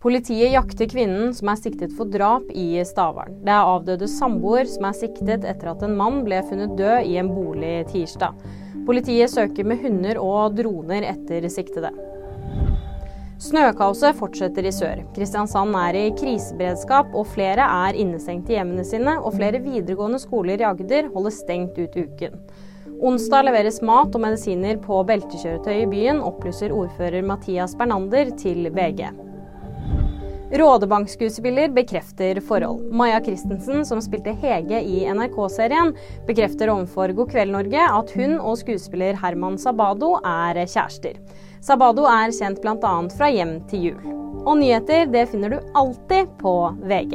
Politiet jakter kvinnen som er siktet for drap i Stavern. Det er avdøde samboer som er siktet etter at en mann ble funnet død i en bolig tirsdag. Politiet søker med hunder og droner etter siktede. Snøkaoset fortsetter i sør. Kristiansand er i kriseberedskap, og flere er innestengt i hjemmene sine. Og flere videregående skoler i Agder holder stengt ut uken. Onsdag leveres mat og medisiner på beltekjøretøy i byen, opplyser ordfører Mathias Bernander til VG. Rådebank-skuespiller bekrefter forhold. Maja Christensen, som spilte Hege i NRK-serien, bekrefter overfor God kveld Norge at hun og skuespiller Herman Sabado er kjærester. Sabado er kjent bl.a. fra Hjem til jul. Og nyheter det finner du alltid på VG.